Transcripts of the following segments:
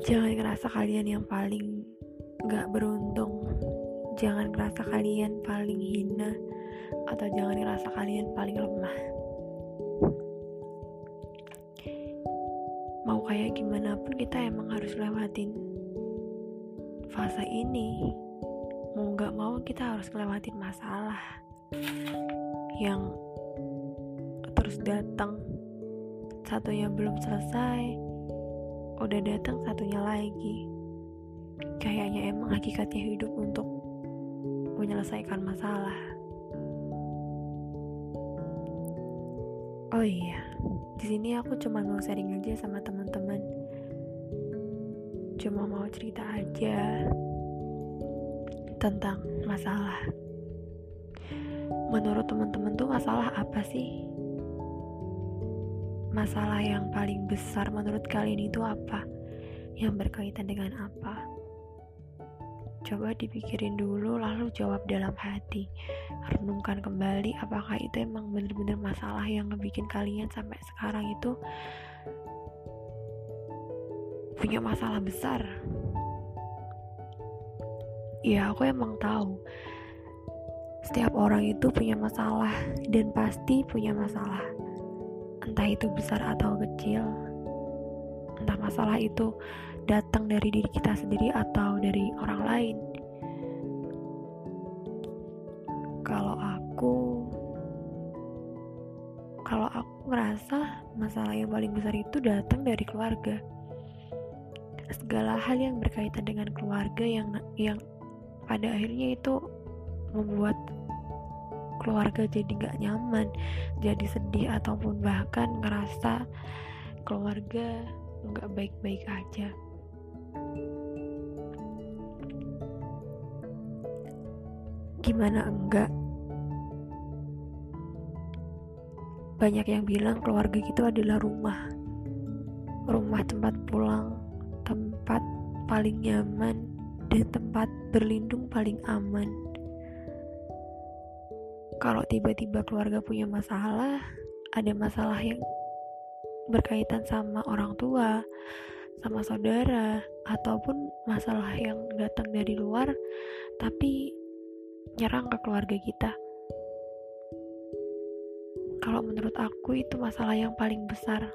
jangan ngerasa kalian yang paling gak beruntung. Jangan ngerasa kalian paling hina atau jangan ngerasa kalian paling lemah. Mau kayak gimana pun kita emang harus lewatin fase ini. Mau gak mau kita harus lewatin masalah yang terus datang. Satunya belum selesai udah datang satunya lagi. Kayaknya emang hakikatnya hidup untuk menyelesaikan masalah. Oh iya di sini aku cuma mau sharing aja sama teman-teman. Cuma mau cerita aja tentang masalah. Menurut teman-teman tuh masalah apa sih masalah yang paling besar menurut kalian itu apa? Yang berkaitan dengan apa? Coba dipikirin dulu lalu jawab dalam hati. Renungkan kembali apakah itu emang bener-bener masalah yang ngebikin kalian sampai sekarang itu punya masalah besar. Ya aku emang tahu setiap orang itu punya masalah dan pasti punya masalah entah itu besar atau kecil entah masalah itu datang dari diri kita sendiri atau dari orang lain. Kalau aku kalau aku ngerasa masalah yang paling besar itu datang dari keluarga. Segala hal yang berkaitan dengan keluarga yang yang pada akhirnya itu membuat keluarga jadi gak nyaman jadi sedih ataupun bahkan ngerasa keluarga nggak baik-baik aja. Gimana enggak? Banyak yang bilang keluarga itu adalah rumah. Rumah tempat pulang tempat paling nyaman dan tempat berlindung paling aman kalau tiba-tiba keluarga punya masalah, ada masalah yang berkaitan sama orang tua, sama saudara, ataupun masalah yang datang dari luar, tapi nyerang ke keluarga kita. Kalau menurut aku, itu masalah yang paling besar.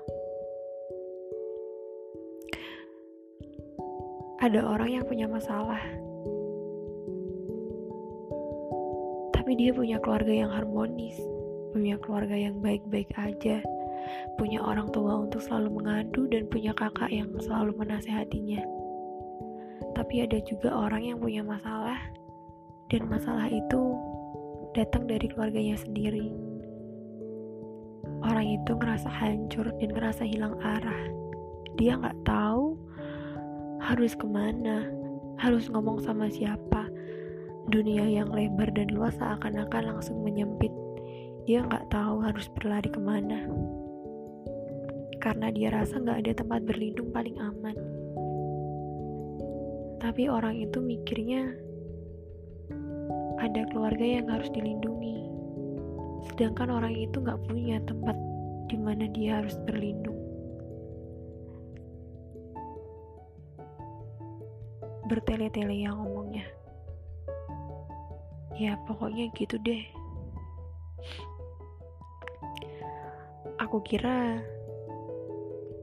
Ada orang yang punya masalah, tapi dia punya keluarga yang harmonis, punya keluarga yang baik-baik aja, punya orang tua untuk selalu mengadu, dan punya kakak yang selalu menasehatinya. Tapi ada juga orang yang punya masalah, dan masalah itu datang dari keluarganya sendiri. Orang itu ngerasa hancur dan ngerasa hilang arah. Dia nggak tahu harus ke mana, harus ngomong sama siapa, Dunia yang lebar dan luas seakan-akan langsung menyempit. Dia nggak tahu harus berlari ke mana. Karena dia rasa nggak ada tempat berlindung paling aman. Tapi orang itu mikirnya ada keluarga yang harus dilindungi. Sedangkan orang itu nggak punya tempat di mana dia harus berlindung. Bertele-tele yang ngomongnya ya pokoknya gitu deh. Aku kira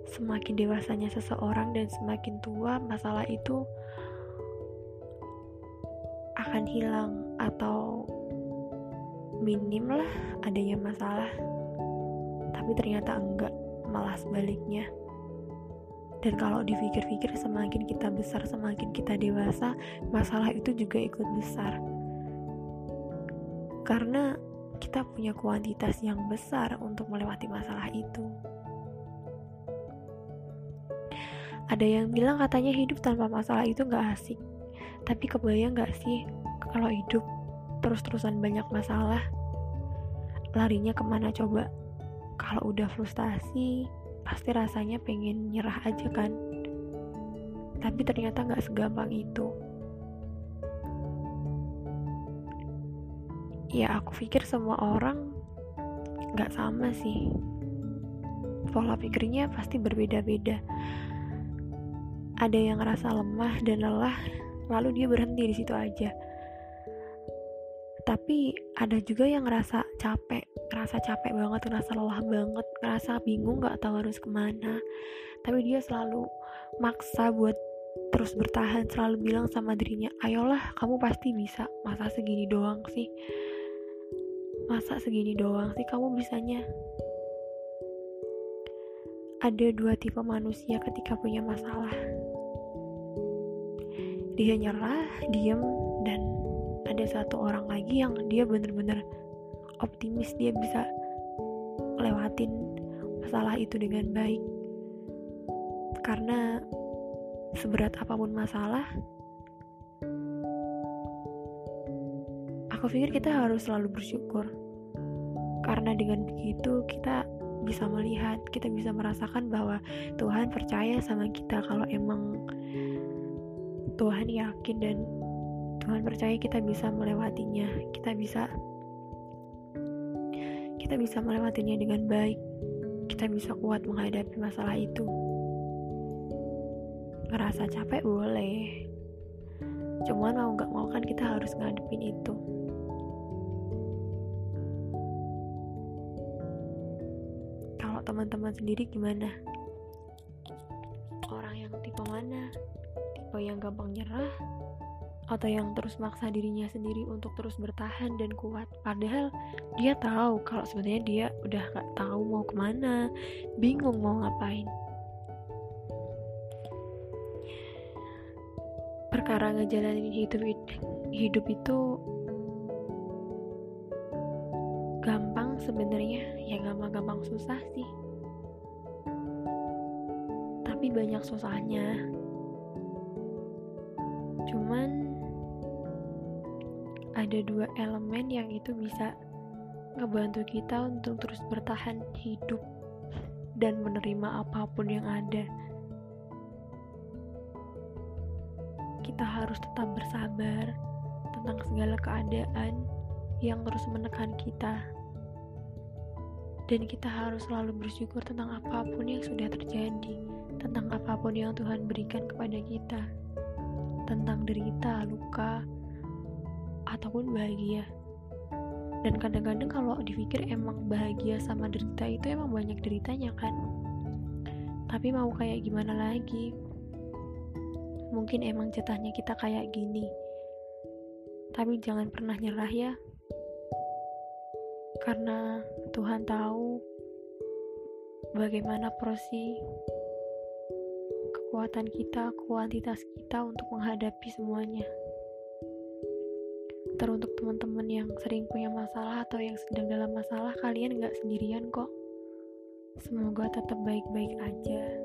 semakin dewasanya seseorang dan semakin tua masalah itu akan hilang atau minim lah adanya masalah. Tapi ternyata enggak malah sebaliknya. Dan kalau dipikir-pikir semakin kita besar semakin kita dewasa masalah itu juga ikut besar karena kita punya kuantitas yang besar untuk melewati masalah itu. Ada yang bilang katanya hidup tanpa masalah itu gak asik. Tapi kebayang gak sih kalau hidup terus-terusan banyak masalah? Larinya ke mana coba? Kalau udah frustasi, pasti rasanya pengen nyerah aja kan? Tapi ternyata gak segampang itu. Ya aku pikir semua orang nggak sama sih. Pola pikirnya pasti berbeda-beda. Ada yang ngerasa lemah dan lelah lalu dia berhenti di situ aja. Tapi ada juga yang ngerasa capek ngerasa capek banget ngerasa lelah banget ngerasa bingung gak tahu harus ke mana. Tapi dia selalu maksa buat terus bertahan selalu bilang sama dirinya ayolah kamu pasti bisa masa segini doang sih masa segini doang sih kamu bisanya ada dua tipe manusia ketika punya masalah. Dia nyerah, diem, dan ada satu orang lagi yang dia bener-bener optimis dia bisa lewatin masalah itu dengan baik. Karena seberat apa pun masalah, aku pikir kita harus selalu bersyukur. Karena dengan begitu kita bisa melihat, kita bisa merasakan bahwa Tuhan percaya sama kita kalau emang Tuhan yakin dan Tuhan percaya kita bisa melewatinya, kita bisa kita bisa melewatinya dengan baik, kita bisa kuat menghadapi masalah itu. Ngerasa capek boleh, cuman mau gak mau kan kita harus ngadepin itu. Teman-teman sendiri gimana? Orang yang tipe mana? Tipe yang gampang nyerah? Atau yang terus maksa dirinya sendiri untuk terus bertahan dan kuat Padahal dia tahu kalau sebenarnya dia udah gak tahu mau ke mana Bingung mau ngapain Perkara ngejalanin hidup, hidup itu gampang sebenarnya ya gampang-gampang susah sih tapi banyak susahnya. Cuman ada dua elemen yang itu bisa ngebantu kita untuk terus bertahan hidup dan menerima apa pun yang ada. Kita harus tetap bersabar tentang segala keadaan yang terus menekan kita. Dan kita harus selalu bersyukur tentang apa pun yang sudah terjadi, tentang apa pun yang Tuhan berikan kepada kita, tentang derita, luka, ataupun bahagia. Dan kadang-kadang kalau dipikir emang bahagia sama derita itu emang banyak deritanya kan. Tapi mau kayak gimana lagi? Mungkin emang jatahnya kita kayak gini. Tapi jangan pernah nyerah ya karena Tuhan tahu bagaimana porsi kekuatan kita, kuantitas kita untuk menghadapi semuanya. Teruntuk teman-teman yang sering punya masalah atau yang sedang dalam masalah, kalian gak sendirian kok. Semoga tetap baik-baik aja.